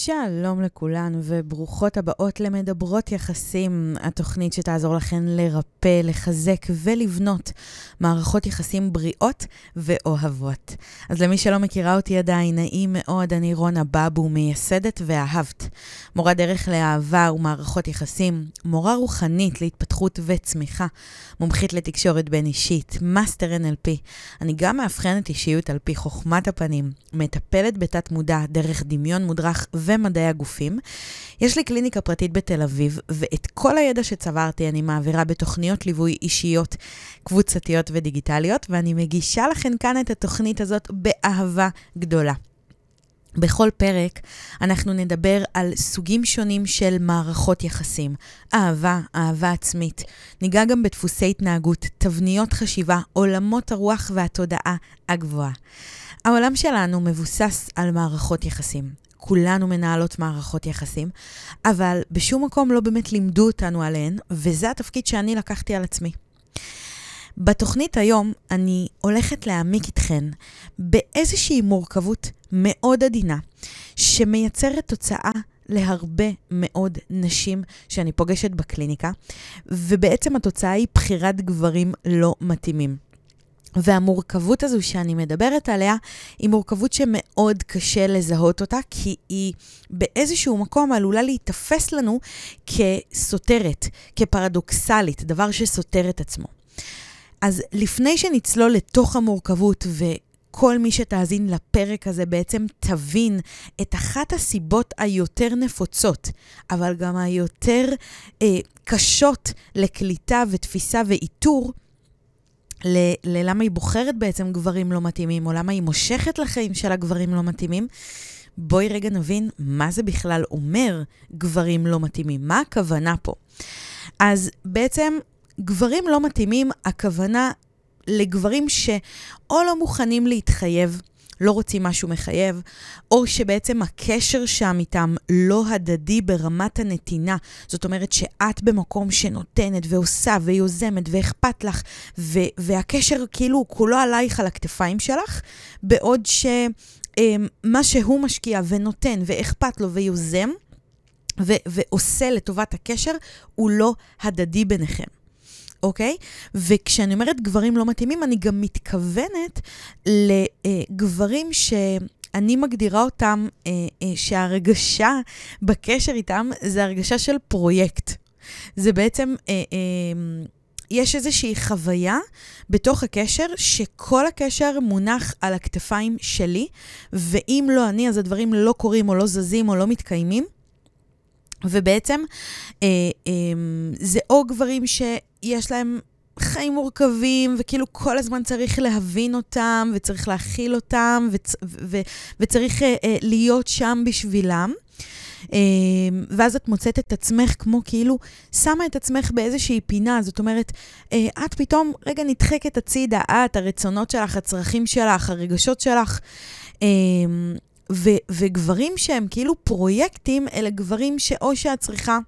שלום לכולן וברוכות הבאות ל"מדברות יחסים", התוכנית שתעזור לכן לרפא, לחזק ולבנות מערכות יחסים בריאות ואוהבות. אז למי שלא מכירה אותי עדיין, נעים מאוד, אני רונה בבו, מייסדת ואהבת. מורה דרך לאהבה ומערכות יחסים, מורה רוחנית להתפתחות וצמיחה, מומחית לתקשורת בין אישית, מאסטר NLP. אני גם מאבחנת אישיות על פי חוכמת הפנים, מטפלת בתת מודע דרך דמיון מודרך ומדעי הגופים. יש לי קליניקה פרטית בתל אביב, ואת כל הידע שצברתי אני מעבירה בתוכניות ליווי אישיות, קבוצתיות ודיגיטליות, ואני מגישה לכם כאן את התוכנית הזאת באהבה גדולה. בכל פרק אנחנו נדבר על סוגים שונים של מערכות יחסים, אהבה, אהבה עצמית. ניגע גם בדפוסי התנהגות, תבניות חשיבה, עולמות הרוח והתודעה הגבוהה. העולם שלנו מבוסס על מערכות יחסים. כולנו מנהלות מערכות יחסים, אבל בשום מקום לא באמת לימדו אותנו עליהן, וזה התפקיד שאני לקחתי על עצמי. בתוכנית היום אני הולכת להעמיק איתכן באיזושהי מורכבות מאוד עדינה, שמייצרת תוצאה להרבה מאוד נשים שאני פוגשת בקליניקה, ובעצם התוצאה היא בחירת גברים לא מתאימים. והמורכבות הזו שאני מדברת עליה, היא מורכבות שמאוד קשה לזהות אותה, כי היא באיזשהו מקום עלולה להיתפס לנו כסותרת, כפרדוקסלית, דבר שסותר את עצמו. אז לפני שנצלול לתוך המורכבות וכל מי שתאזין לפרק הזה בעצם תבין את אחת הסיבות היותר נפוצות, אבל גם היותר אה, קשות לקליטה ותפיסה ואיתור, ללמה היא בוחרת בעצם גברים לא מתאימים, או למה היא מושכת לחיים של הגברים לא מתאימים, בואי רגע נבין מה זה בכלל אומר גברים לא מתאימים, מה הכוונה פה. אז בעצם גברים לא מתאימים, הכוונה לגברים שאו לא מוכנים להתחייב, לא רוצים משהו מחייב, או שבעצם הקשר שם איתם לא הדדי ברמת הנתינה. זאת אומרת שאת במקום שנותנת ועושה ויוזמת ואכפת לך, ו- והקשר כאילו כולו עלייך על הכתפיים שלך, בעוד שמה שהוא משקיע ונותן ואכפת לו ויוזם, ו- ועושה לטובת הקשר, הוא לא הדדי ביניכם. אוקיי? וכשאני אומרת גברים לא מתאימים, אני גם מתכוונת לגברים ש... אני מגדירה אותם, אה, אה, שההרגשה בקשר איתם זה הרגשה של פרויקט. זה בעצם, אה, אה, יש איזושהי חוויה בתוך הקשר, שכל הקשר מונח על הכתפיים שלי, ואם לא אני, אז הדברים לא קורים או לא זזים או לא מתקיימים. ובעצם אה, אה, זה או גברים שיש להם חיים מורכבים, וכאילו כל הזמן צריך להבין אותם, וצריך להכיל אותם, וצ- ו- ו- וצריך אה, אה, להיות שם בשבילם. אה, ואז את מוצאת את עצמך כמו כאילו שמה את עצמך באיזושהי פינה, זאת אומרת, את פתאום רגע נדחקת הצידה, את, הרצונות שלך, הצרכים שלך, הרגשות שלך. אה, ו- וגברים שהם כאילו פרויקטים, אלה גברים שאו שאת צריכה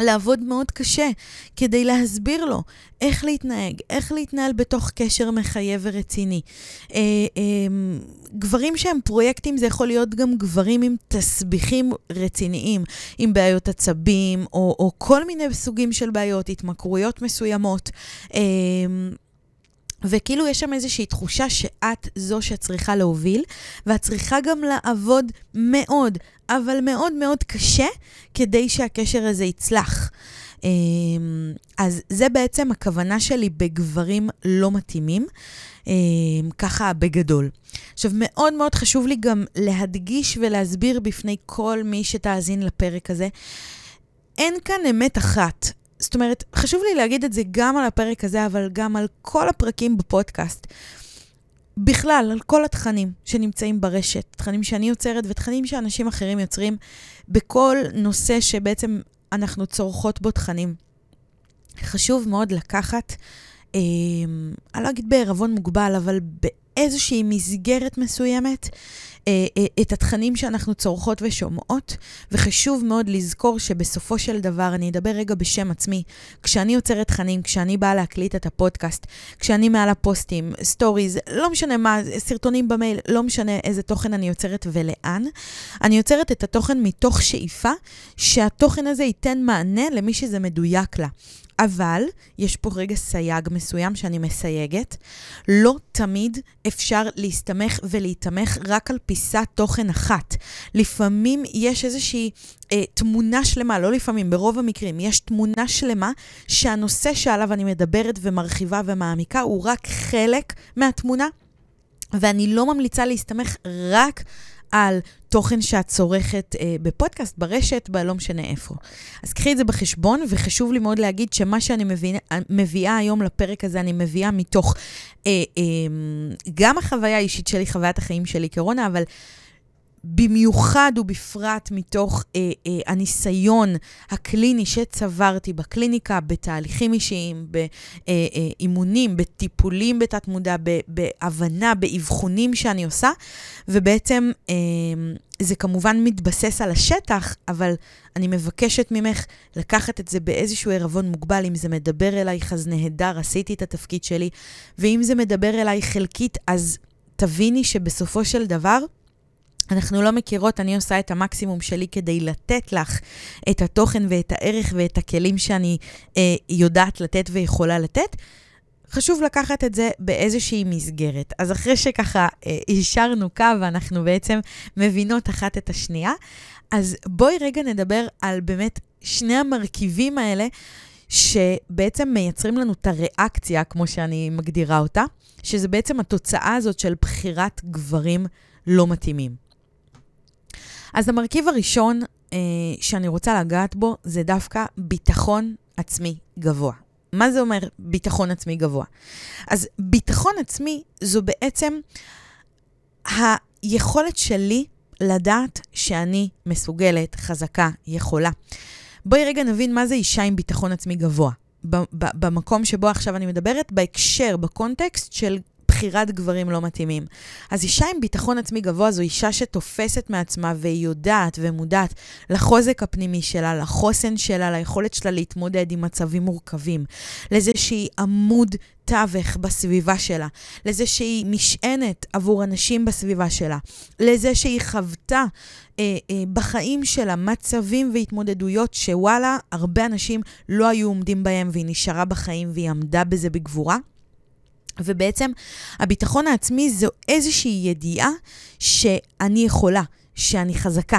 לעבוד מאוד קשה כדי להסביר לו איך להתנהג, איך להתנהל בתוך קשר מחייב ורציני. אה, אה, גברים שהם פרויקטים, זה יכול להיות גם גברים עם תסביכים רציניים, עם בעיות עצבים, או, או כל מיני סוגים של בעיות, התמכרויות מסוימות. אה, וכאילו יש שם איזושהי תחושה שאת זו שצריכה להוביל, ואת צריכה גם לעבוד מאוד, אבל מאוד מאוד קשה, כדי שהקשר הזה יצלח. אמ, אז זה בעצם הכוונה שלי בגברים לא מתאימים, אמ, ככה בגדול. עכשיו, מאוד מאוד חשוב לי גם להדגיש ולהסביר בפני כל מי שתאזין לפרק הזה, אין כאן אמת אחת. זאת אומרת, חשוב לי להגיד את זה גם על הפרק הזה, אבל גם על כל הפרקים בפודקאסט. בכלל, על כל התכנים שנמצאים ברשת, תכנים שאני יוצרת ותכנים שאנשים אחרים יוצרים, בכל נושא שבעצם אנחנו צורכות בו תכנים. חשוב מאוד לקחת, אה, אני לא אגיד בערבון מוגבל, אבל באיזושהי מסגרת מסוימת, את התכנים שאנחנו צורכות ושומעות, וחשוב מאוד לזכור שבסופו של דבר, אני אדבר רגע בשם עצמי, כשאני יוצרת תכנים, כשאני באה להקליט את הפודקאסט, כשאני מעלה פוסטים, סטוריז, לא משנה מה, סרטונים במייל, לא משנה איזה תוכן אני יוצרת ולאן, אני יוצרת את התוכן מתוך שאיפה שהתוכן הזה ייתן מענה למי שזה מדויק לה. אבל יש פה רגע סייג מסוים שאני מסייגת. לא תמיד אפשר להסתמך ולהיתמך רק על פיסת תוכן אחת. לפעמים יש איזושהי אה, תמונה שלמה, לא לפעמים, ברוב המקרים, יש תמונה שלמה שהנושא שעליו אני מדברת ומרחיבה ומעמיקה הוא רק חלק מהתמונה, ואני לא ממליצה להסתמך רק על תוכן שאת צורכת אה, בפודקאסט, ברשת, בלא משנה איפה. אז קחי את זה בחשבון, וחשוב לי מאוד להגיד שמה שאני מביאה, מביאה היום לפרק הזה, אני מביאה מתוך אה, אה, גם החוויה האישית שלי, חוויית החיים שלי קורונה, אבל... במיוחד ובפרט מתוך אה, אה, הניסיון הקליני שצברתי בקליניקה, בתהליכים אישיים, באימונים, אה, אה, בטיפולים בתת-מודע, בהבנה, באבחונים שאני עושה, ובעצם אה, זה כמובן מתבסס על השטח, אבל אני מבקשת ממך לקחת את זה באיזשהו ערבון מוגבל. אם זה מדבר אלייך, אז נהדר, עשיתי את התפקיד שלי, ואם זה מדבר אליי חלקית, אז תביני שבסופו של דבר, אנחנו לא מכירות, אני עושה את המקסימום שלי כדי לתת לך את התוכן ואת הערך ואת הכלים שאני אה, יודעת לתת ויכולה לתת. חשוב לקחת את זה באיזושהי מסגרת. אז אחרי שככה אה, אישרנו קו ואנחנו בעצם מבינות אחת את השנייה, אז בואי רגע נדבר על באמת שני המרכיבים האלה, שבעצם מייצרים לנו את הריאקציה, כמו שאני מגדירה אותה, שזה בעצם התוצאה הזאת של בחירת גברים לא מתאימים. אז המרכיב הראשון אה, שאני רוצה לגעת בו זה דווקא ביטחון עצמי גבוה. מה זה אומר ביטחון עצמי גבוה? אז ביטחון עצמי זו בעצם היכולת שלי לדעת שאני מסוגלת, חזקה, יכולה. בואי רגע נבין מה זה אישה עם ביטחון עצמי גבוה. במקום שבו עכשיו אני מדברת, בהקשר, בקונטקסט של בחירת גברים לא מתאימים. אז אישה עם ביטחון עצמי גבוה זו אישה שתופסת מעצמה והיא יודעת ומודעת לחוזק הפנימי שלה, לחוסן שלה, ליכולת שלה להתמודד עם מצבים מורכבים, לזה שהיא עמוד תווך בסביבה שלה, לזה שהיא משענת עבור אנשים בסביבה שלה, לזה שהיא חוותה אה, אה, בחיים שלה מצבים והתמודדויות שוואלה, הרבה אנשים לא היו עומדים בהם והיא נשארה בחיים והיא עמדה בזה בגבורה. ובעצם הביטחון העצמי זו איזושהי ידיעה שאני יכולה, שאני חזקה.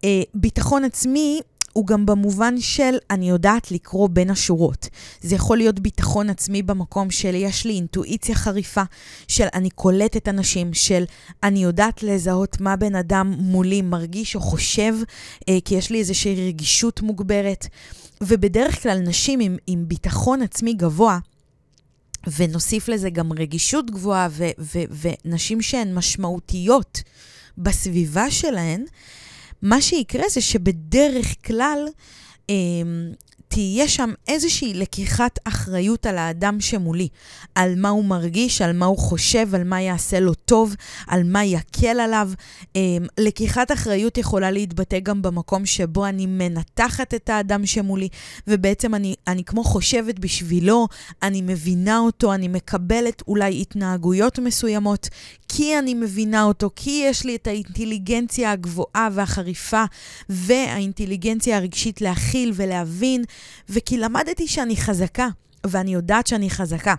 Uh, ביטחון עצמי הוא גם במובן של אני יודעת לקרוא בין השורות. זה יכול להיות ביטחון עצמי במקום של יש לי אינטואיציה חריפה, של אני קולטת אנשים, של אני יודעת לזהות מה בן אדם מולי מרגיש או חושב, אה, כי יש לי איזושהי רגישות מוגברת. ובדרך כלל נשים עם, עם ביטחון עצמי גבוה, ונוסיף לזה גם רגישות גבוהה ו- ו- ונשים שהן משמעותיות בסביבה שלהן, מה שיקרה זה שבדרך כלל אה, תהיה שם איזושהי לקיחת אחריות על האדם שמולי, על מה הוא מרגיש, על מה הוא חושב, על מה יעשה לו טוב, על מה יקל עליו. אמ, לקיחת אחריות יכולה להתבטא גם במקום שבו אני מנתחת את האדם שמולי, ובעצם אני, אני כמו חושבת בשבילו, אני מבינה אותו, אני מקבלת אולי התנהגויות מסוימות, כי אני מבינה אותו, כי יש לי את האינטליגנציה הגבוהה והחריפה והאינטליגנציה הרגשית להכיל ולהבין, וכי למדתי שאני חזקה, ואני יודעת שאני חזקה.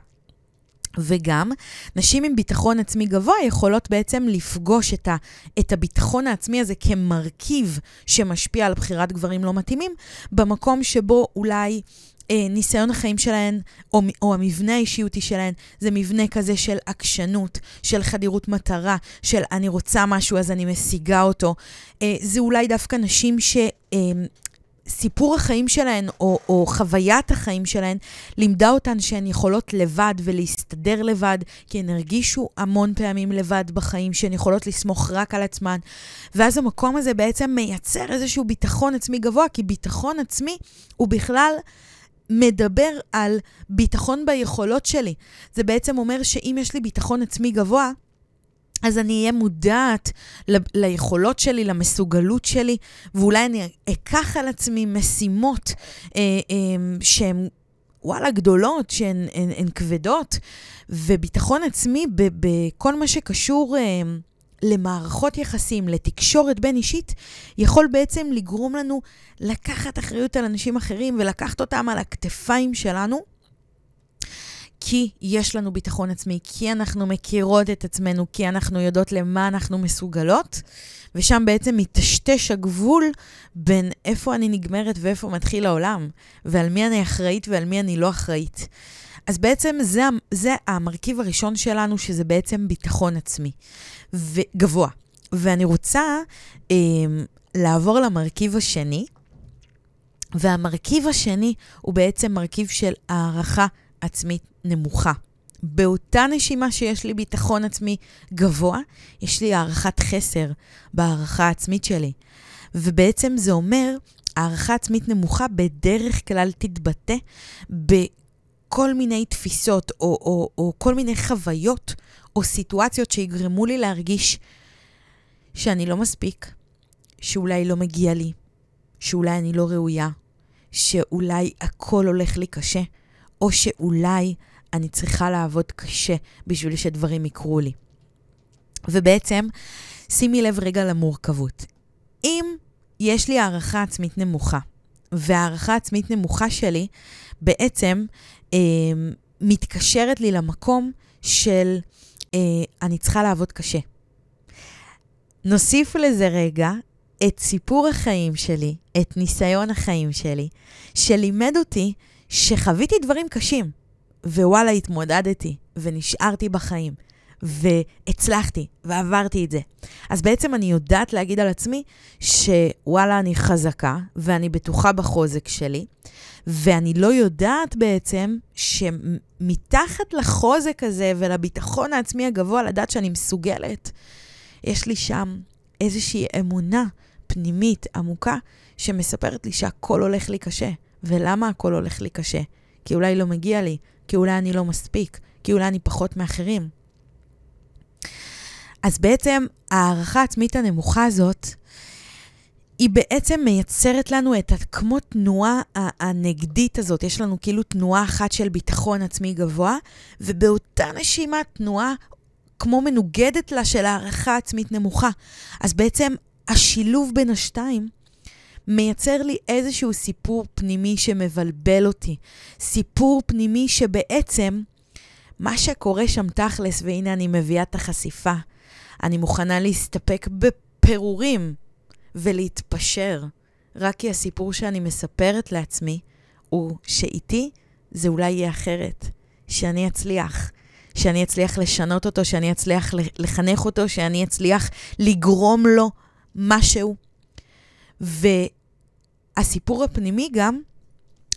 וגם, נשים עם ביטחון עצמי גבוה יכולות בעצם לפגוש את, ה, את הביטחון העצמי הזה כמרכיב שמשפיע על בחירת גברים לא מתאימים, במקום שבו אולי אה, ניסיון החיים שלהן, או, או המבנה האישיותי שלהן, זה מבנה כזה של עקשנות, של חדירות מטרה, של אני רוצה משהו אז אני משיגה אותו. אה, זה אולי דווקא נשים ש... אה, סיפור החיים שלהן, או, או חוויית החיים שלהן, לימדה אותן שהן יכולות לבד ולהסתדר לבד, כי הן הרגישו המון פעמים לבד בחיים, שהן יכולות לסמוך רק על עצמן. ואז המקום הזה בעצם מייצר איזשהו ביטחון עצמי גבוה, כי ביטחון עצמי הוא בכלל... מדבר על ביטחון ביכולות שלי. זה בעצם אומר שאם יש לי ביטחון עצמי גבוה, אז אני אהיה מודעת ל- ליכולות שלי, למסוגלות שלי, ואולי אני אקח על עצמי משימות אה, אה, שהן, וואלה, גדולות, שהן הן, הן כבדות, וביטחון עצמי בכל מה שקשור... אה, למערכות יחסים, לתקשורת בין אישית, יכול בעצם לגרום לנו לקחת אחריות על אנשים אחרים ולקחת אותם על הכתפיים שלנו, כי יש לנו ביטחון עצמי, כי אנחנו מכירות את עצמנו, כי אנחנו יודעות למה אנחנו מסוגלות, ושם בעצם מטשטש הגבול בין איפה אני נגמרת ואיפה מתחיל העולם, ועל מי אני אחראית ועל מי אני לא אחראית. אז בעצם זה, זה המרכיב הראשון שלנו, שזה בעצם ביטחון עצמי. וגבוה. ואני רוצה אה, לעבור למרכיב השני, והמרכיב השני הוא בעצם מרכיב של הערכה עצמית נמוכה. באותה נשימה שיש לי ביטחון עצמי גבוה, יש לי הערכת חסר בהערכה העצמית שלי. ובעצם זה אומר, הערכה עצמית נמוכה בדרך כלל תתבטא בכל מיני תפיסות או, או, או כל מיני חוויות או סיטואציות שיגרמו לי להרגיש שאני לא מספיק, שאולי לא מגיע לי, שאולי אני לא ראויה, שאולי הכל הולך לי קשה, או שאולי אני צריכה לעבוד קשה בשביל שדברים יקרו לי. ובעצם, שימי לב רגע למורכבות. אם יש לי הערכה עצמית נמוכה, והערכה עצמית נמוכה שלי בעצם אה, מתקשרת לי למקום של אה, אני צריכה לעבוד קשה. נוסיף לזה רגע את סיפור החיים שלי, את ניסיון החיים שלי, שלימד אותי שחוויתי דברים קשים, ווואלה, התמודדתי, ונשארתי בחיים, והצלחתי, ועברתי את זה. אז בעצם אני יודעת להגיד על עצמי שוואלה, אני חזקה, ואני בטוחה בחוזק שלי, ואני לא יודעת בעצם שמתחת לחוזק הזה ולביטחון העצמי הגבוה, לדעת שאני מסוגלת, יש לי שם איזושהי אמונה פנימית עמוקה שמספרת לי שהכל הולך לי קשה. ולמה הכל הולך לי קשה? כי אולי לא מגיע לי, כי אולי אני לא מספיק, כי אולי אני פחות מאחרים. אז בעצם הערכה העצמית הנמוכה הזאת, היא בעצם מייצרת לנו את כמו תנועה הנגדית הזאת. יש לנו כאילו תנועה אחת של ביטחון עצמי גבוה, ובאותה נשימה תנועה כמו מנוגדת לה של הערכה עצמית נמוכה. אז בעצם השילוב בין השתיים מייצר לי איזשהו סיפור פנימי שמבלבל אותי. סיפור פנימי שבעצם, מה שקורה שם תכלס, והנה אני מביאה את החשיפה, אני מוכנה להסתפק בפירורים ולהתפשר, רק כי הסיפור שאני מספרת לעצמי הוא שאיתי זה אולי יהיה אחרת, שאני אצליח. שאני אצליח לשנות אותו, שאני אצליח לחנך אותו, שאני אצליח לגרום לו משהו. והסיפור הפנימי גם,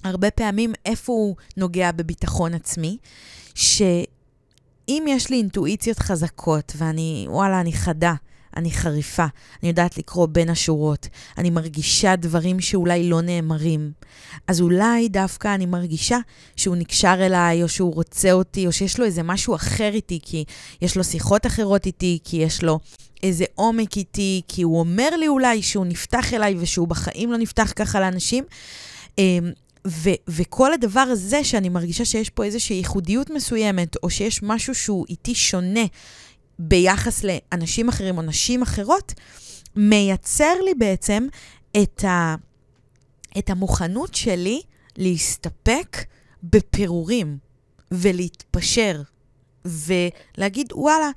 הרבה פעמים איפה הוא נוגע בביטחון עצמי, שאם יש לי אינטואיציות חזקות ואני, וואלה, אני חדה, אני חריפה, אני יודעת לקרוא בין השורות, אני מרגישה דברים שאולי לא נאמרים. אז אולי דווקא אני מרגישה שהוא נקשר אליי, או שהוא רוצה אותי, או שיש לו איזה משהו אחר איתי, כי יש לו שיחות אחרות איתי, כי יש לו איזה עומק איתי, כי הוא אומר לי אולי שהוא נפתח אליי ושהוא בחיים לא נפתח ככה לאנשים. אמ, ו- וכל הדבר הזה, שאני מרגישה שיש פה איזושהי ייחודיות מסוימת, או שיש משהו שהוא איתי שונה ביחס לאנשים אחרים או נשים אחרות, מייצר לי בעצם את, ה- את המוכנות שלי להסתפק בפירורים ולהתפשר ולהגיד, וואלה,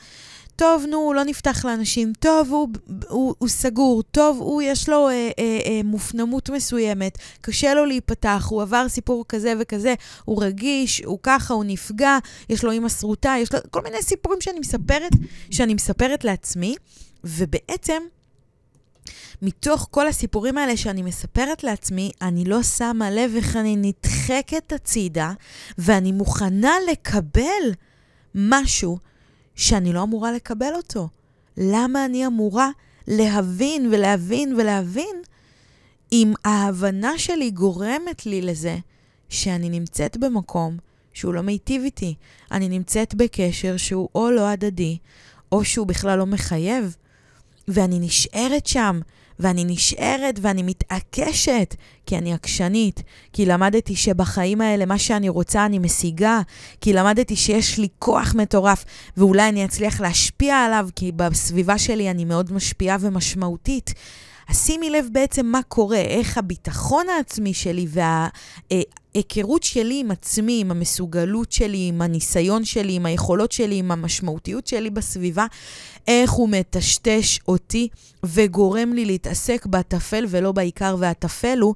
טוב, נו, לא נפתח לאנשים, טוב, הוא, הוא, הוא סגור, טוב, הוא, יש לו אה, אה, אה, מופנמות מסוימת, קשה לו להיפתח, הוא עבר סיפור כזה וכזה, הוא רגיש, הוא ככה, הוא נפגע, יש לו אימא שרוטה, יש לו כל מיני סיפורים שאני מספרת, שאני מספרת לעצמי, ובעצם, מתוך כל הסיפורים האלה שאני מספרת לעצמי, אני לא שמה לב איך אני נדחקת הצידה, ואני מוכנה לקבל משהו שאני לא אמורה לקבל אותו. למה אני אמורה להבין ולהבין ולהבין אם ההבנה שלי גורמת לי לזה שאני נמצאת במקום שהוא לא מיטיב איתי. אני נמצאת בקשר שהוא או לא הדדי, או שהוא בכלל לא מחייב, ואני נשארת שם, ואני נשארת ואני מתעקשת, כי אני עקשנית, כי למדתי שבחיים האלה מה שאני רוצה אני משיגה, כי למדתי שיש לי כוח מטורף, ואולי אני אצליח להשפיע עליו, כי בסביבה שלי אני מאוד משפיעה ומשמעותית. אז שימי לב בעצם מה קורה, איך הביטחון העצמי שלי וההיכרות שלי עם עצמי, עם המסוגלות שלי, עם הניסיון שלי, עם היכולות שלי, עם המשמעותיות שלי בסביבה, איך הוא מטשטש אותי וגורם לי להתעסק בטפל ולא בעיקר, והטפל הוא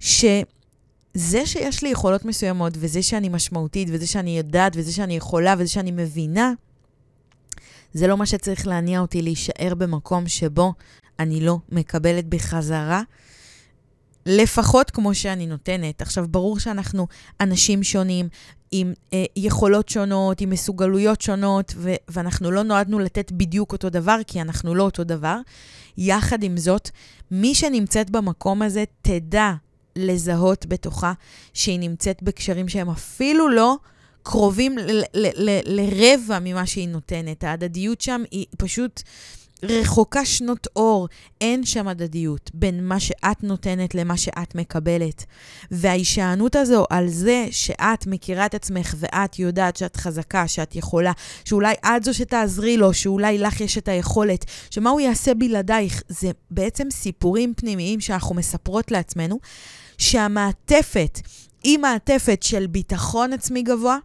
שזה שיש לי יכולות מסוימות, וזה שאני משמעותית, וזה שאני יודעת, וזה שאני יכולה, וזה שאני מבינה, זה לא מה שצריך להניע אותי להישאר במקום שבו אני לא מקבלת בחזרה, לפחות כמו שאני נותנת. עכשיו, ברור שאנחנו אנשים שונים, עם אה, יכולות שונות, עם מסוגלויות שונות, ו- ואנחנו לא נועדנו לתת בדיוק אותו דבר, כי אנחנו לא אותו דבר. יחד עם זאת, מי שנמצאת במקום הזה תדע לזהות בתוכה שהיא נמצאת בקשרים שהם אפילו לא קרובים לרבע ממה שהיא נותנת. ההדדיות שם היא פשוט... רחוקה שנות אור, אין שם הדדיות בין מה שאת נותנת למה שאת מקבלת. וההישענות הזו על זה שאת מכירה את עצמך ואת יודעת שאת חזקה, שאת יכולה, שאולי את זו שתעזרי לו, שאולי לך יש את היכולת, שמה הוא יעשה בלעדייך, זה בעצם סיפורים פנימיים שאנחנו מספרות לעצמנו, שהמעטפת היא מעטפת של ביטחון עצמי גבוה,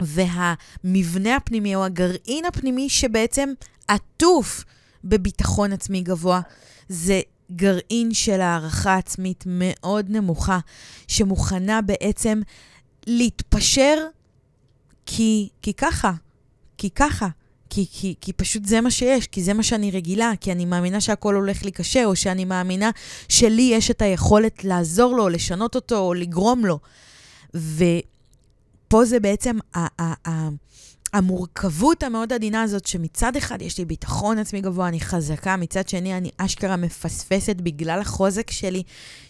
והמבנה הפנימי או הגרעין הפנימי שבעצם עטוף בביטחון עצמי גבוה. זה גרעין של הערכה עצמית מאוד נמוכה, שמוכנה בעצם להתפשר כי, כי ככה, כי ככה. כי, כי, כי פשוט זה מה שיש, כי זה מה שאני רגילה, כי אני מאמינה שהכל הולך לי קשה, או שאני מאמינה שלי יש את היכולת לעזור לו, לשנות אותו, או לגרום לו. ופה זה בעצם המורכבות המאוד עדינה הזאת, שמצד אחד יש לי ביטחון עצמי גבוה, אני חזקה, מצד שני אני אשכרה מפספסת בגלל החוזק שלי,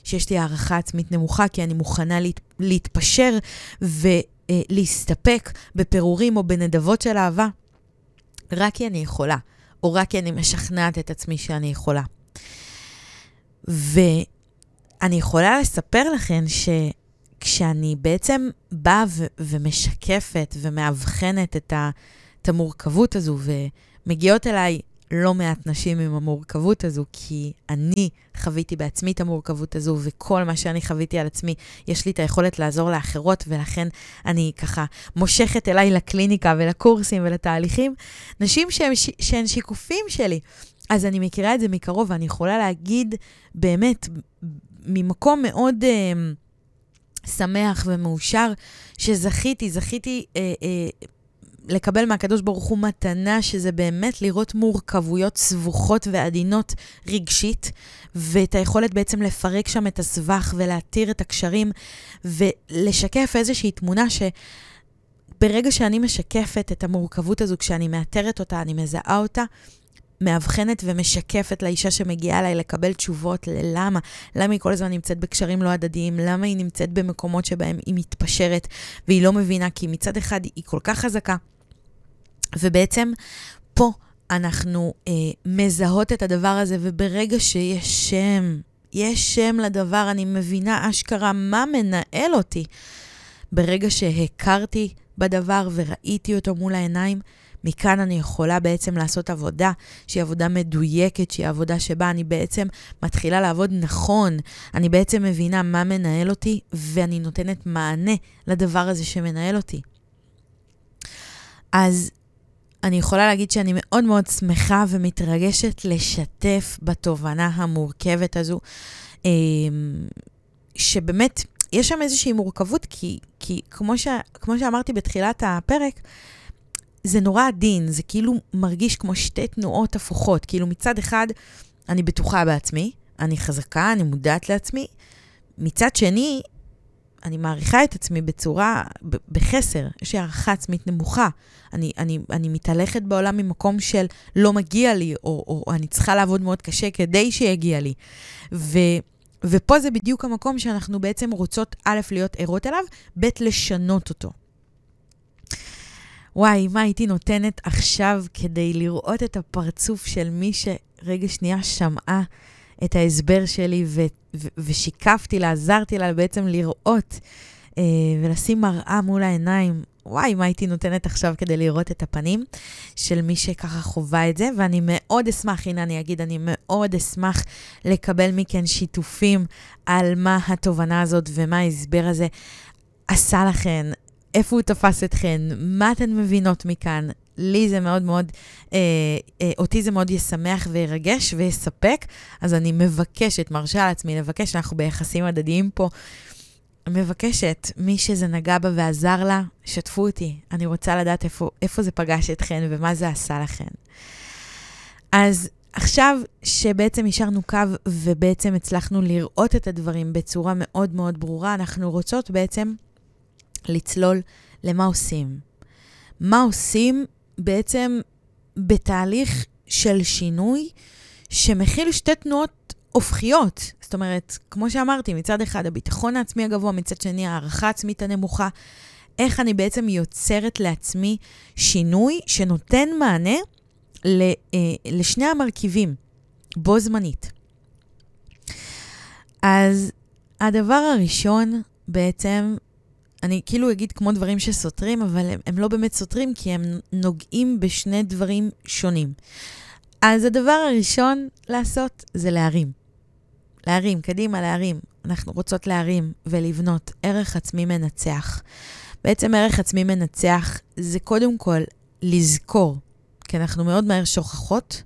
שיש לי הערכה עצמית נמוכה, כי אני מוכנה להת, להתפשר ולהסתפק בפירורים או בנדבות של אהבה, רק כי אני יכולה, או רק כי אני משכנעת את עצמי שאני יכולה. ואני יכולה לספר לכם ש... כשאני בעצם באה ו- ומשקפת ומאבחנת את, ה- את המורכבות הזו, ומגיעות אליי לא מעט נשים עם המורכבות הזו, כי אני חוויתי בעצמי את המורכבות הזו, וכל מה שאני חוויתי על עצמי, יש לי את היכולת לעזור לאחרות, ולכן אני ככה מושכת אליי לקליניקה ולקורסים ולתהליכים, נשים שהן, שהן שיקופים שלי. אז אני מכירה את זה מקרוב, ואני יכולה להגיד באמת, ממקום מאוד... Uh, שמח ומאושר שזכיתי, זכיתי אה, אה, לקבל מהקדוש ברוך הוא מתנה, שזה באמת לראות מורכבויות סבוכות ועדינות רגשית, ואת היכולת בעצם לפרק שם את הסבך ולהתיר את הקשרים, ולשקף איזושהי תמונה ש... ברגע שאני משקפת את המורכבות הזו, כשאני מאתרת אותה, אני מזהה אותה, מאבחנת ומשקפת לאישה שמגיעה אליי לקבל תשובות ללמה, למה היא כל הזמן נמצאת בקשרים לא הדדיים, למה היא נמצאת במקומות שבהם היא מתפשרת והיא לא מבינה, כי מצד אחד היא כל כך חזקה. ובעצם פה אנחנו אה, מזהות את הדבר הזה, וברגע שיש שם, יש שם לדבר, אני מבינה אשכרה מה מנהל אותי. ברגע שהכרתי בדבר וראיתי אותו מול העיניים, מכאן אני יכולה בעצם לעשות עבודה שהיא עבודה מדויקת, שהיא עבודה שבה אני בעצם מתחילה לעבוד נכון. אני בעצם מבינה מה מנהל אותי, ואני נותנת מענה לדבר הזה שמנהל אותי. אז אני יכולה להגיד שאני מאוד מאוד שמחה ומתרגשת לשתף בתובנה המורכבת הזו, אמ, שבאמת, יש שם איזושהי מורכבות, כי, כי כמו, ש, כמו שאמרתי בתחילת הפרק, זה נורא עדין, זה כאילו מרגיש כמו שתי תנועות הפוכות. כאילו מצד אחד, אני בטוחה בעצמי, אני חזקה, אני מודעת לעצמי. מצד שני, אני מעריכה את עצמי בצורה, בחסר, יש לי הערכה עצמית נמוכה. אני, אני, אני מתהלכת בעולם ממקום של לא מגיע לי, או, או, או אני צריכה לעבוד מאוד קשה כדי שיגיע לי. ו, ופה זה בדיוק המקום שאנחנו בעצם רוצות, א', להיות ערות אליו, ב', לשנות אותו. וואי, מה הייתי נותנת עכשיו כדי לראות את הפרצוף של מי שרגע שנייה שמעה את ההסבר שלי ו- ו- ושיקפתי לה, עזרתי לה בעצם לראות אה, ולשים מראה מול העיניים. וואי, מה הייתי נותנת עכשיו כדי לראות את הפנים של מי שככה חווה את זה, ואני מאוד אשמח, הנה אני אגיד, אני מאוד אשמח לקבל מכן שיתופים על מה התובנה הזאת ומה ההסבר הזה עשה לכן, איפה הוא תפס אתכן, מה אתן מבינות מכאן. לי זה מאוד מאוד, אה, אה, אותי זה מאוד ישמח וירגש ויספק, אז אני מבקשת, מרשה לעצמי לבקש, אנחנו ביחסים הדדיים פה. מבקשת, מי שזה נגע בה ועזר לה, שתפו אותי. אני רוצה לדעת איפה, איפה זה פגש אתכן ומה זה עשה לכן. אז עכשיו שבעצם השארנו קו ובעצם הצלחנו לראות את הדברים בצורה מאוד מאוד ברורה, אנחנו רוצות בעצם לצלול למה עושים. מה עושים בעצם בתהליך של שינוי שמכיל שתי תנועות הופכיות. זאת אומרת, כמו שאמרתי, מצד אחד הביטחון העצמי הגבוה, מצד שני הערכה העצמית הנמוכה. איך אני בעצם יוצרת לעצמי שינוי שנותן מענה אה, לשני המרכיבים בו זמנית. אז הדבר הראשון בעצם אני כאילו אגיד כמו דברים שסותרים, אבל הם, הם לא באמת סותרים, כי הם נוגעים בשני דברים שונים. אז הדבר הראשון לעשות זה להרים. להרים, קדימה, להרים. אנחנו רוצות להרים ולבנות ערך עצמי מנצח. בעצם ערך עצמי מנצח זה קודם כל לזכור, כי אנחנו מאוד מהר שוכחות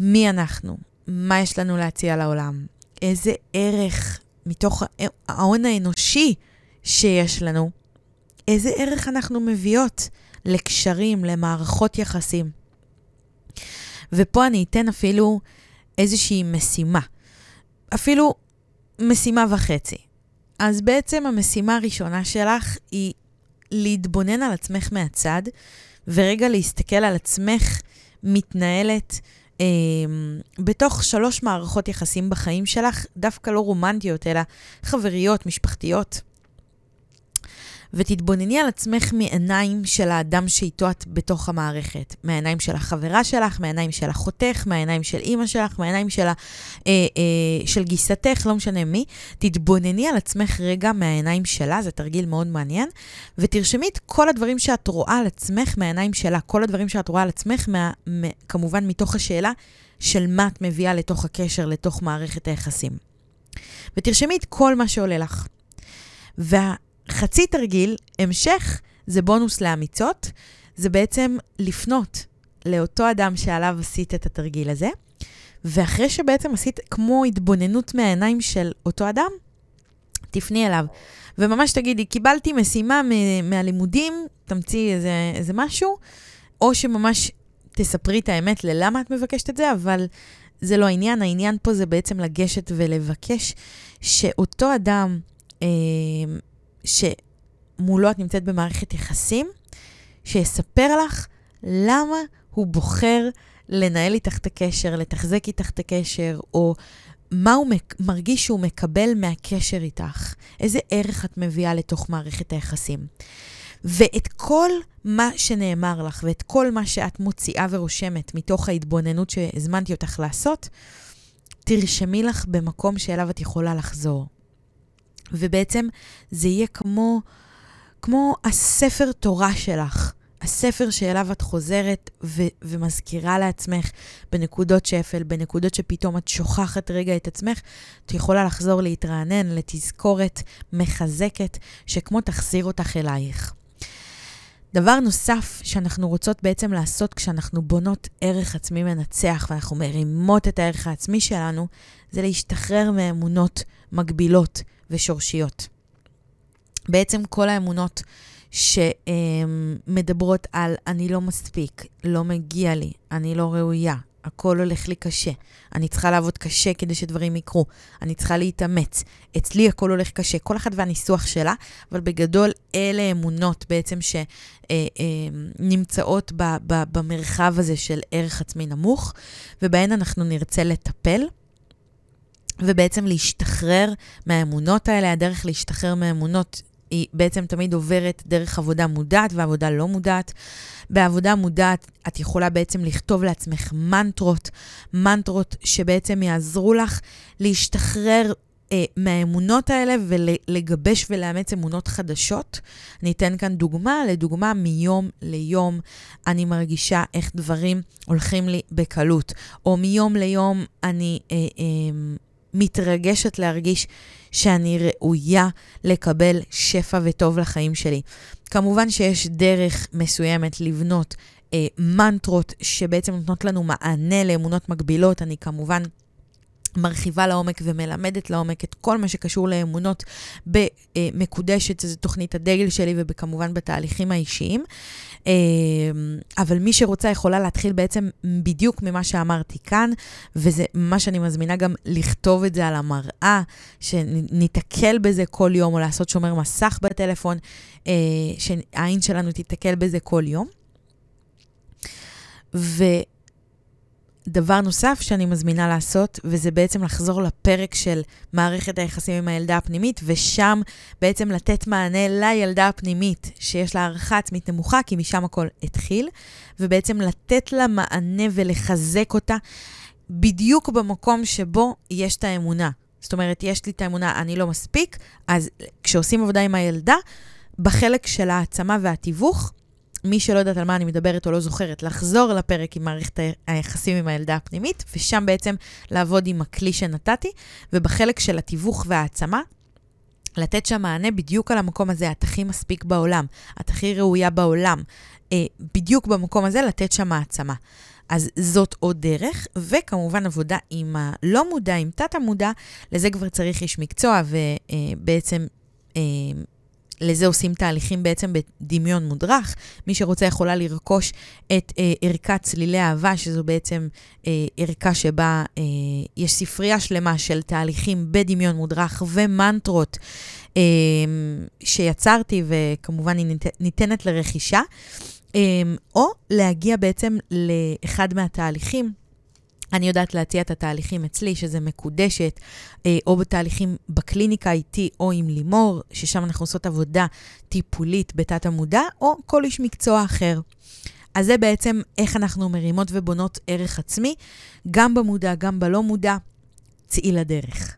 מי אנחנו, מה יש לנו להציע לעולם, איזה ערך מתוך ההון האנושי שיש לנו, איזה ערך אנחנו מביאות לקשרים, למערכות יחסים. ופה אני אתן אפילו איזושהי משימה, אפילו משימה וחצי. אז בעצם המשימה הראשונה שלך היא להתבונן על עצמך מהצד, ורגע להסתכל על עצמך מתנהלת אה, בתוך שלוש מערכות יחסים בחיים שלך, דווקא לא רומנטיות, אלא חבריות, משפחתיות. ותתבונני על עצמך מעיניים של האדם שאיתו את בתוך המערכת. מהעיניים של החברה שלך, מהעיניים של אחותך, מהעיניים של אימא שלך, מהעיניים של, אה, אה, של גיסתך, לא משנה מי. תתבונני על עצמך רגע מהעיניים שלה, זה תרגיל מאוד מעניין, ותרשמי את כל הדברים שאת רואה על עצמך מהעיניים שלה, כל הדברים שאת רואה על עצמך, מה, כמובן מתוך השאלה של מה את מביאה לתוך הקשר, לתוך מערכת היחסים. ותרשמי את כל מה שעולה לך. וה... חצי תרגיל, המשך, זה בונוס לאמיצות, זה בעצם לפנות לאותו אדם שעליו עשית את התרגיל הזה, ואחרי שבעצם עשית כמו התבוננות מהעיניים של אותו אדם, תפני אליו. וממש תגידי, קיבלתי משימה מהלימודים, תמציא איזה, איזה משהו, או שממש תספרי את האמת ללמה את מבקשת את זה, אבל זה לא העניין, העניין פה זה בעצם לגשת ולבקש שאותו אדם אה, שמולו את נמצאת במערכת יחסים, שיספר לך למה הוא בוחר לנהל איתך את הקשר, לתחזק איתך את הקשר, או מה הוא מרגיש שהוא מקבל מהקשר איתך, איזה ערך את מביאה לתוך מערכת היחסים. ואת כל מה שנאמר לך ואת כל מה שאת מוציאה ורושמת מתוך ההתבוננות שהזמנתי אותך לעשות, תרשמי לך במקום שאליו את יכולה לחזור. ובעצם זה יהיה כמו, כמו הספר תורה שלך, הספר שאליו את חוזרת ו- ומזכירה לעצמך בנקודות שפל, בנקודות שפתאום את שוכחת רגע את עצמך, את יכולה לחזור להתרענן לתזכורת מחזקת, שכמו תחזיר אותך אלייך. דבר נוסף שאנחנו רוצות בעצם לעשות כשאנחנו בונות ערך עצמי מנצח ואנחנו מרימות את הערך העצמי שלנו, זה להשתחרר מאמונות מגבילות ושורשיות. בעצם כל האמונות שמדברות על אני לא מספיק, לא מגיע לי, אני לא ראויה, הכל הולך לי קשה, אני צריכה לעבוד קשה כדי שדברים יקרו, אני צריכה להתאמץ, אצלי הכל הולך קשה, כל אחת והניסוח שלה, אבל בגדול אלה אמונות בעצם שנמצאות במרחב הזה של ערך עצמי נמוך, ובהן אנחנו נרצה לטפל. ובעצם להשתחרר מהאמונות האלה, הדרך להשתחרר מהאמונות היא בעצם תמיד עוברת דרך עבודה מודעת ועבודה לא מודעת. בעבודה מודעת את יכולה בעצם לכתוב לעצמך מנטרות, מנטרות שבעצם יעזרו לך להשתחרר אה, מהאמונות האלה ולגבש ולאמץ אמונות חדשות. אני אתן כאן דוגמה, לדוגמה, מיום ליום אני מרגישה איך דברים הולכים לי בקלות, או מיום ליום אני אה, אה, מתרגשת להרגיש שאני ראויה לקבל שפע וטוב לחיים שלי. כמובן שיש דרך מסוימת לבנות אה, מנטרות שבעצם נותנות לנו מענה לאמונות מגבילות. אני כמובן... מרחיבה לעומק ומלמדת לעומק את כל מה שקשור לאמונות במקודשת, זו תוכנית הדגל שלי וכמובן בתהליכים האישיים. אה, אבל מי שרוצה יכולה להתחיל בעצם בדיוק ממה שאמרתי כאן, וזה מה שאני מזמינה גם לכתוב את זה על המראה, שניתקל בזה כל יום, או לעשות שומר מסך בטלפון, אה, שהעין שלנו תיתקל בזה כל יום. ו... דבר נוסף שאני מזמינה לעשות, וזה בעצם לחזור לפרק של מערכת היחסים עם הילדה הפנימית, ושם בעצם לתת מענה לילדה הפנימית, שיש לה הערכה עצמית נמוכה, כי משם הכל התחיל, ובעצם לתת לה מענה ולחזק אותה בדיוק במקום שבו יש את האמונה. זאת אומרת, יש לי את האמונה, אני לא מספיק, אז כשעושים עבודה עם הילדה, בחלק של העצמה והתיווך, מי שלא יודעת על מה אני מדברת או לא זוכרת, לחזור לפרק עם מערכת היחסים עם הילדה הפנימית, ושם בעצם לעבוד עם הכלי שנתתי, ובחלק של התיווך והעצמה, לתת שם מענה בדיוק על המקום הזה, את הכי מספיק בעולם, את הכי ראויה בעולם. אה, בדיוק במקום הזה לתת שם העצמה. אז זאת עוד דרך, וכמובן עבודה עם הלא מודע, עם תת-המודע, לזה כבר צריך איש מקצוע, ובעצם אה, לזה עושים תהליכים בעצם בדמיון מודרך. מי שרוצה יכולה לרכוש את אה, ערכת צלילי אהבה, שזו בעצם אה, ערכה שבה אה, יש ספרייה שלמה של תהליכים בדמיון מודרך ומנטרות אה, שיצרתי, וכמובן היא ניתנת, לרכישה. אה, או להגיע בעצם לאחד מהתהליכים. אני יודעת להציע את התהליכים אצלי, שזה מקודשת, אה, או בתהליכים בקליניקה איתי או עם לימור, ששם אנחנו עושות עבודה טיפולית בתת המודע, או כל איש מקצוע אחר. אז זה בעצם איך אנחנו מרימות ובונות ערך עצמי, גם במודע, גם בלא מודע, צאי לדרך.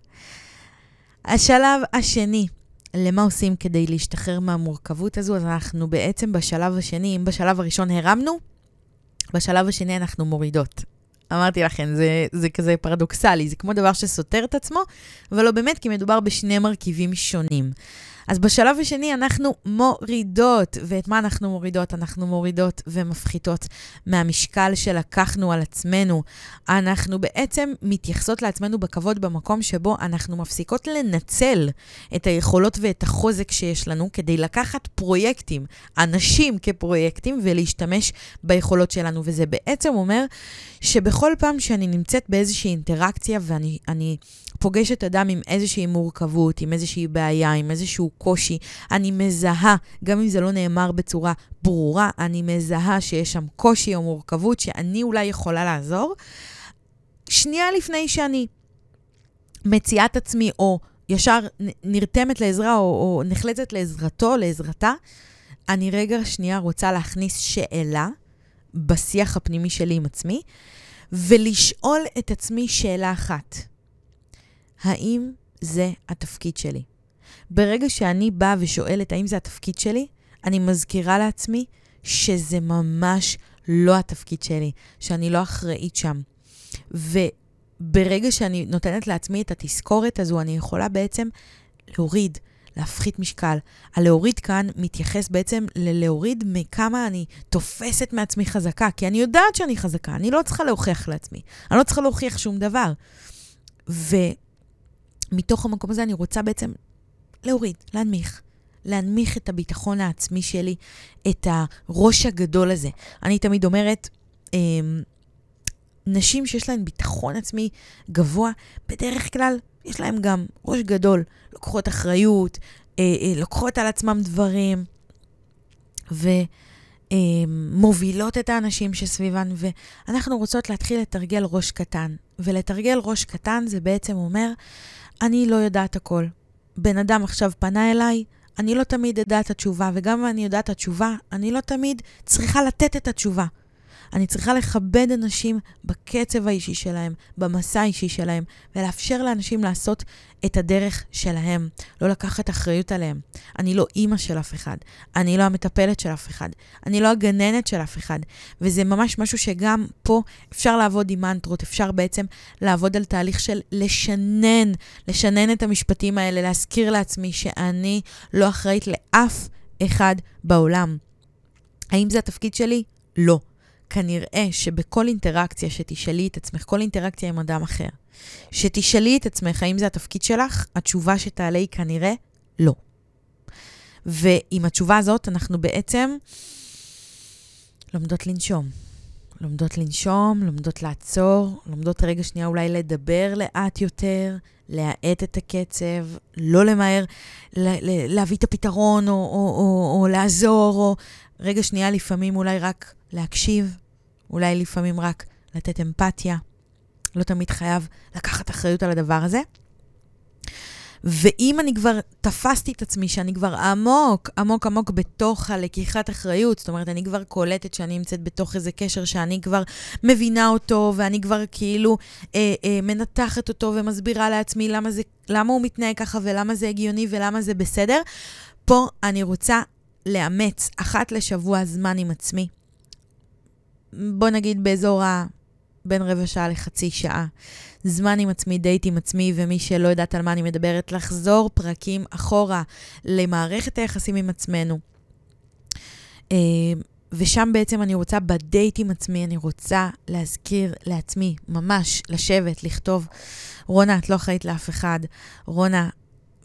השלב השני, למה עושים כדי להשתחרר מהמורכבות הזו? אז אנחנו בעצם בשלב השני, אם בשלב הראשון הרמנו, בשלב השני אנחנו מורידות. אמרתי לכם, זה, זה כזה פרדוקסלי, זה כמו דבר שסותר את עצמו, אבל לא באמת, כי מדובר בשני מרכיבים שונים. אז בשלב השני אנחנו מורידות, ואת מה אנחנו מורידות? אנחנו מורידות ומפחיתות מהמשקל שלקחנו על עצמנו. אנחנו בעצם מתייחסות לעצמנו בכבוד במקום שבו אנחנו מפסיקות לנצל את היכולות ואת החוזק שיש לנו כדי לקחת פרויקטים, אנשים כפרויקטים, ולהשתמש ביכולות שלנו. וזה בעצם אומר שבכל פעם שאני נמצאת באיזושהי אינטראקציה ואני פוגשת אדם עם איזושהי מורכבות, עם איזושהי בעיה, עם איזשהו קושי, אני מזהה, גם אם זה לא נאמר בצורה ברורה, אני מזהה שיש שם קושי או מורכבות שאני אולי יכולה לעזור. שנייה לפני שאני מציעה את עצמי, או ישר נרתמת לעזרה, או, או נחלצת לעזרתו, לעזרתה, אני רגע שנייה רוצה להכניס שאלה בשיח הפנימי שלי עם עצמי, ולשאול את עצמי שאלה אחת. האם זה התפקיד שלי? ברגע שאני באה ושואלת האם זה התפקיד שלי, אני מזכירה לעצמי שזה ממש לא התפקיד שלי, שאני לא אחראית שם. וברגע שאני נותנת לעצמי את התזכורת הזו, אני יכולה בעצם להוריד, להפחית משקל. הלהוריד כאן מתייחס בעצם ללהוריד מכמה אני תופסת מעצמי חזקה, כי אני יודעת שאני חזקה, אני לא צריכה להוכיח לעצמי, אני לא צריכה להוכיח שום דבר. ומתוך המקום הזה אני רוצה בעצם להוריד, להנמיך. להנמיך את הביטחון העצמי שלי, את הראש הגדול הזה. אני תמיד אומרת, אה, נשים שיש להן ביטחון עצמי גבוה, בדרך כלל יש להן גם ראש גדול, לוקחות אחריות, אה, אה, לוקחות על עצמם דברים, ומובילות את האנשים שסביבן, ואנחנו רוצות להתחיל לתרגל ראש קטן. ולתרגל ראש קטן זה בעצם אומר, אני לא יודעת הכל. בן אדם עכשיו פנה אליי, אני לא תמיד אדע את התשובה, וגם אם אני יודעת את התשובה, אני לא תמיד צריכה לתת את התשובה. אני צריכה לכבד אנשים בקצב האישי שלהם, במסע האישי שלהם, ולאפשר לאנשים לעשות את הדרך שלהם, לא לקחת אחריות עליהם. אני לא אימא של אף אחד, אני לא המטפלת של אף אחד, אני לא הגננת של אף אחד, וזה ממש משהו שגם פה אפשר לעבוד עם מנטרות, אפשר בעצם לעבוד על תהליך של לשנן, לשנן את המשפטים האלה, להזכיר לעצמי שאני לא אחראית לאף אחד בעולם. האם זה התפקיד שלי? לא. כנראה שבכל אינטראקציה שתשאלי את עצמך, כל אינטראקציה עם אדם אחר, שתשאלי את עצמך האם זה התפקיד שלך, התשובה שתעלה היא כנראה לא. ועם התשובה הזאת אנחנו בעצם לומדות לנשום. לומדות לנשום, לומדות לעצור, לומדות רגע שנייה אולי לדבר לאט יותר, להאט את הקצב, לא למהר להביא את הפתרון או, או, או, או לעזור, או רגע שנייה לפעמים אולי רק להקשיב, אולי לפעמים רק לתת אמפתיה. לא תמיד חייב לקחת אחריות על הדבר הזה. ואם אני כבר תפסתי את עצמי, שאני כבר עמוק, עמוק עמוק בתוך הלקיחת אחריות, זאת אומרת, אני כבר קולטת שאני נמצאת בתוך איזה קשר שאני כבר מבינה אותו, ואני כבר כאילו אה, אה, מנתחת אותו ומסבירה לעצמי למה, זה, למה הוא מתנהג ככה ולמה זה הגיוני ולמה זה בסדר, פה אני רוצה לאמץ אחת לשבוע זמן עם עצמי. בוא נגיד באזור ה... בין רבע שעה לחצי שעה. זמן עם עצמי, דייט עם עצמי, ומי שלא יודעת על מה אני מדברת, לחזור פרקים אחורה למערכת היחסים עם עצמנו. אה, ושם בעצם אני רוצה, בדייט עם עצמי, אני רוצה להזכיר לעצמי, ממש לשבת, לכתוב, רונה, את לא אחראית לאף אחד. רונה,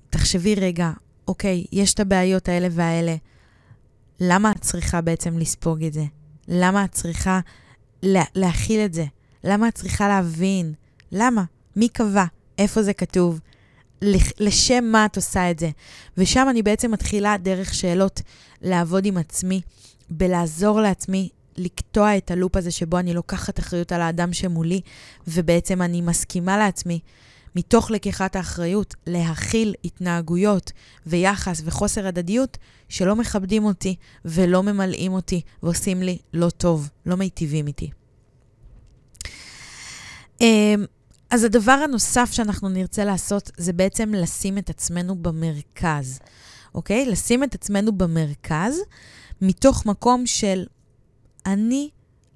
תחשבי רגע, אוקיי, יש את הבעיות האלה והאלה. למה את צריכה בעצם לספוג את זה? למה את צריכה לה, להכיל את זה? למה את צריכה להבין? למה? מי קבע? איפה זה כתוב? לשם מה את עושה את זה? ושם אני בעצם מתחילה דרך שאלות לעבוד עם עצמי, בלעזור לעצמי לקטוע את הלופ הזה שבו אני לוקחת אחריות על האדם שמולי, ובעצם אני מסכימה לעצמי מתוך לקיחת האחריות, להכיל התנהגויות ויחס וחוסר הדדיות שלא מכבדים אותי ולא ממלאים אותי ועושים לי לא טוב, לא מיטיבים איתי. אמ, אז הדבר הנוסף שאנחנו נרצה לעשות זה בעצם לשים את עצמנו במרכז, אוקיי? לשים את עצמנו במרכז מתוך מקום של אני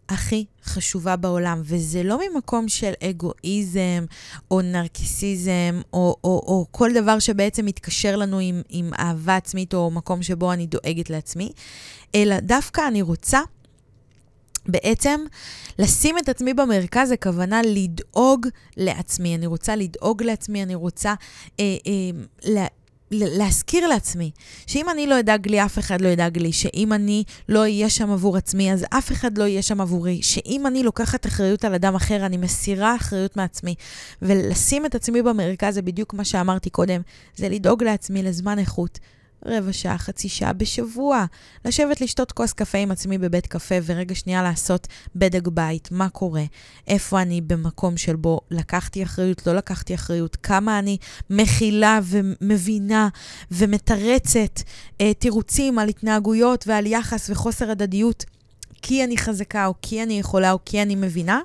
הכי חשובה בעולם, וזה לא ממקום של אגואיזם או נרקיסיזם או, או, או כל דבר שבעצם מתקשר לנו עם, עם אהבה עצמית או מקום שבו אני דואגת לעצמי, אלא דווקא אני רוצה בעצם לשים את עצמי במרכז, הכוונה לדאוג לעצמי. אני רוצה לדאוג לעצמי, אני רוצה אה, אה, להזכיר לעצמי שאם אני לא אדאג לי, אף אחד לא ידאג לי, שאם אני לא אהיה שם עבור עצמי, אז אף אחד לא יהיה שם עבורי, שאם אני לוקחת אחריות על אדם אחר, אני מסירה אחריות מעצמי. ולשים את עצמי במרכז זה בדיוק מה שאמרתי קודם, זה לדאוג לעצמי לזמן איכות. רבע שעה, חצי שעה בשבוע. לשבת לשתות כוס קפה עם עצמי בבית קפה ורגע שנייה לעשות בדק בית, מה קורה, איפה אני במקום של בו לקחתי אחריות, לא לקחתי אחריות, כמה אני מכילה ומבינה ומתרצת אה, תירוצים על התנהגויות ועל יחס וחוסר הדדיות, כי אני חזקה או כי אני יכולה או כי אני מבינה.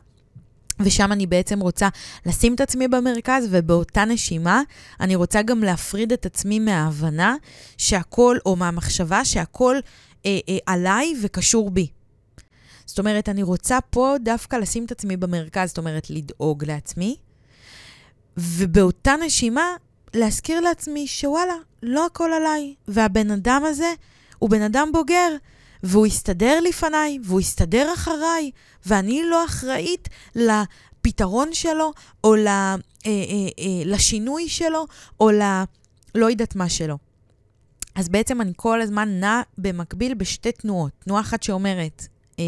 ושם אני בעצם רוצה לשים את עצמי במרכז, ובאותה נשימה אני רוצה גם להפריד את עצמי מההבנה שהכל, או מהמחשבה שהכל אה, אה, עליי וקשור בי. זאת אומרת, אני רוצה פה דווקא לשים את עצמי במרכז, זאת אומרת, לדאוג לעצמי, ובאותה נשימה להזכיר לעצמי שוואלה, לא הכל עליי, והבן אדם הזה הוא בן אדם בוגר, והוא יסתדר לפניי, והוא יסתדר אחריי, ואני לא אחראית לפתרון שלו, או ל, אה, אה, אה, לשינוי שלו, או ל... לא יודעת מה שלו. אז בעצם אני כל הזמן נע במקביל בשתי תנועות. תנועה אחת שאומרת, אה,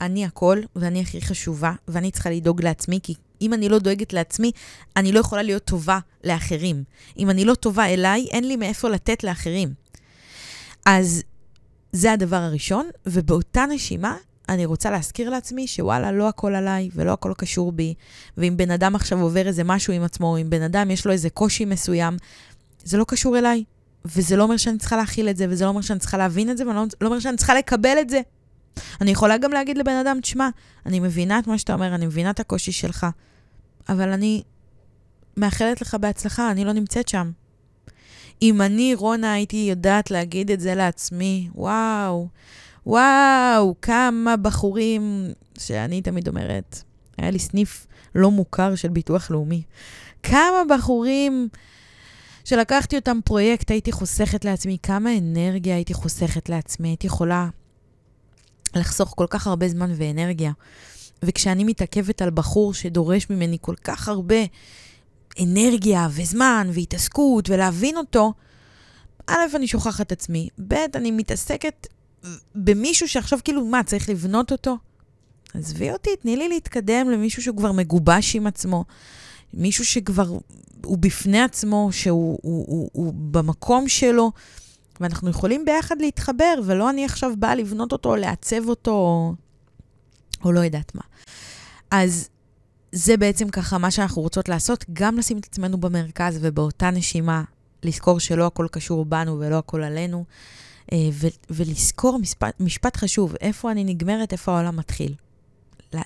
אני הכל, ואני הכי חשובה, ואני צריכה לדאוג לעצמי, כי אם אני לא דואגת לעצמי, אני לא יכולה להיות טובה לאחרים. אם אני לא טובה אליי, אין לי מאיפה לתת לאחרים. אז זה הדבר הראשון, ובאותה נשימה, אני רוצה להזכיר לעצמי שוואלה, לא הכל עליי ולא הכל קשור בי, ואם בן אדם עכשיו עובר איזה משהו עם עצמו, אם בן אדם יש לו איזה קושי מסוים, זה לא קשור אליי, וזה לא אומר שאני צריכה להכיל את זה, וזה לא אומר שאני צריכה להבין את זה, ולא לא אומר שאני צריכה לקבל את זה. אני יכולה גם להגיד לבן אדם, תשמע, אני מבינה את מה שאתה אומר, אני מבינה את הקושי שלך, אבל אני מאחלת לך בהצלחה, אני לא נמצאת שם. אם אני, רונה, הייתי יודעת להגיד את זה לעצמי, וואו, וואו, כמה בחורים, שאני תמיד אומרת, היה לי סניף לא מוכר של ביטוח לאומי. כמה בחורים שלקחתי אותם פרויקט, הייתי חוסכת לעצמי, כמה אנרגיה הייתי חוסכת לעצמי, הייתי יכולה לחסוך כל כך הרבה זמן ואנרגיה. וכשאני מתעכבת על בחור שדורש ממני כל כך הרבה אנרגיה וזמן והתעסקות ולהבין אותו, א', אני שוכחת עצמי, ב', אני מתעסקת במישהו שעכשיו כאילו, מה, צריך לבנות אותו? עזבי אותי, תני לי להתקדם למישהו שהוא כבר מגובש עם עצמו, מישהו שכבר הוא בפני עצמו, שהוא הוא, הוא, הוא במקום שלו, ואנחנו יכולים ביחד להתחבר, ולא אני עכשיו באה לבנות אותו, לעצב אותו, או, או לא יודעת מה. אז זה בעצם ככה מה שאנחנו רוצות לעשות, גם לשים את עצמנו במרכז ובאותה נשימה לזכור שלא הכל קשור בנו ולא הכל עלינו, אה, ולזכור משפט, משפט חשוב, איפה אני נגמרת, איפה העולם מתחיל.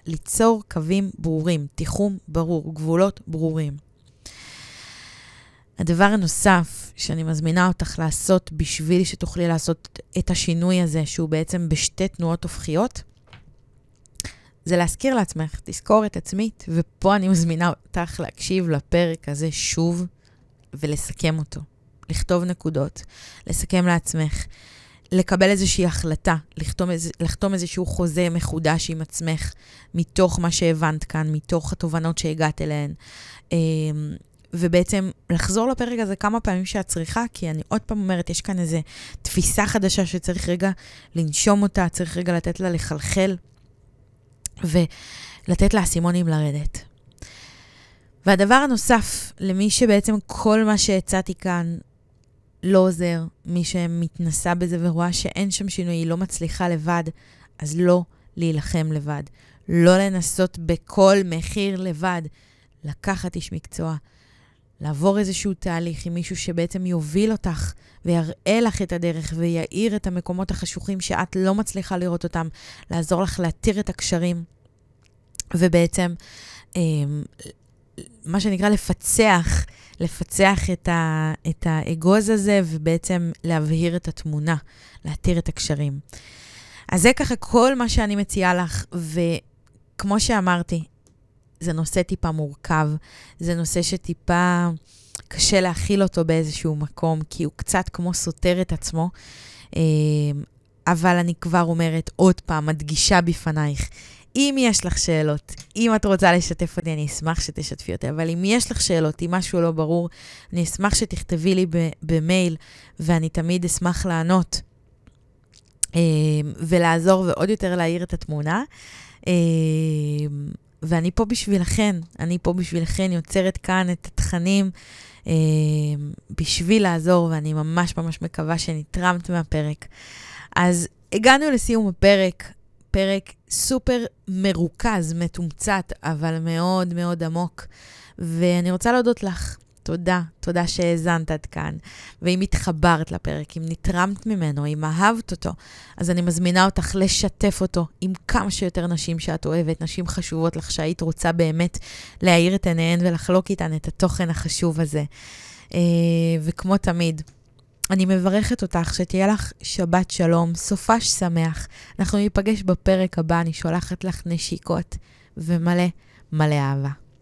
ליצור קווים ברורים, תיחום ברור, גבולות ברורים. הדבר הנוסף שאני מזמינה אותך לעשות בשביל שתוכלי לעשות את השינוי הזה, שהוא בעצם בשתי תנועות הופכיות, זה להזכיר לעצמך, תזכור את עצמית, ופה אני מזמינה אותך להקשיב לפרק הזה שוב ולסכם אותו. לכתוב נקודות, לסכם לעצמך, לקבל איזושהי החלטה, לחתום, איז, לחתום איזשהו חוזה מחודש עם עצמך, מתוך מה שהבנת כאן, מתוך התובנות שהגעת אליהן. אמ, ובעצם לחזור לפרק הזה כמה פעמים שאת צריכה, כי אני עוד פעם אומרת, יש כאן איזו תפיסה חדשה שצריך רגע לנשום אותה, צריך רגע לתת לה לחלחל, ולתת לאסימונים לרדת. והדבר הנוסף, למי שבעצם כל מה שהצעתי כאן לא עוזר, מי שמתנסה בזה ורואה שאין שם שינוי, היא לא מצליחה לבד, אז לא להילחם לבד. לא לנסות בכל מחיר לבד. לקחת איש מקצוע, לעבור איזשהו תהליך עם מישהו שבעצם יוביל אותך ויראה לך את הדרך ויאיר את המקומות החשוכים שאת לא מצליחה לראות אותם, לעזור לך להתיר את הקשרים, ובעצם, אה, מה שנקרא לפצח, לפצח את, ה, את האגוז הזה ובעצם להבהיר את התמונה, להתיר את הקשרים. אז זה ככה כל מה שאני מציעה לך, וכמו שאמרתי, זה נושא טיפה מורכב, זה נושא שטיפה קשה להכיל אותו באיזשהו מקום, כי הוא קצת כמו סותר את עצמו. אה, אבל אני כבר אומרת עוד פעם, מדגישה בפנייך, אם יש לך שאלות, אם את רוצה לשתף אותי, אני אשמח שתשתפי אותי, אבל אם יש לך שאלות, אם משהו לא ברור, אני אשמח שתכתבי לי במייל, ואני תמיד אשמח לענות אה, ולעזור ועוד יותר להאיר את התמונה. ואני פה בשבילכן, אני פה בשבילכן, יוצרת כאן את התכנים אה, בשביל לעזור, ואני ממש ממש מקווה שנתרמת מהפרק. אז הגענו לסיום הפרק, פרק סופר מרוכז, מתומצת, אבל מאוד מאוד עמוק. ואני רוצה להודות לך תודה, תודה שהאזנת עד כאן. ואם התחברת לפרק, אם נתרמת ממנו, אם אהבת אותו, אז אני מזמינה אותך לשתף אותו עם כמה שיותר נשים שאת אוהבת, נשים חשובות לך, שהיית רוצה באמת להאיר את עיניהן ולחלוק איתן את התוכן החשוב הזה. אה, וכמו תמיד, אני מברכת אותך שתהיה לך שבת שלום, סופש שמח. אנחנו ניפגש בפרק הבא, אני שולחת לך נשיקות ומלא מלא אהבה.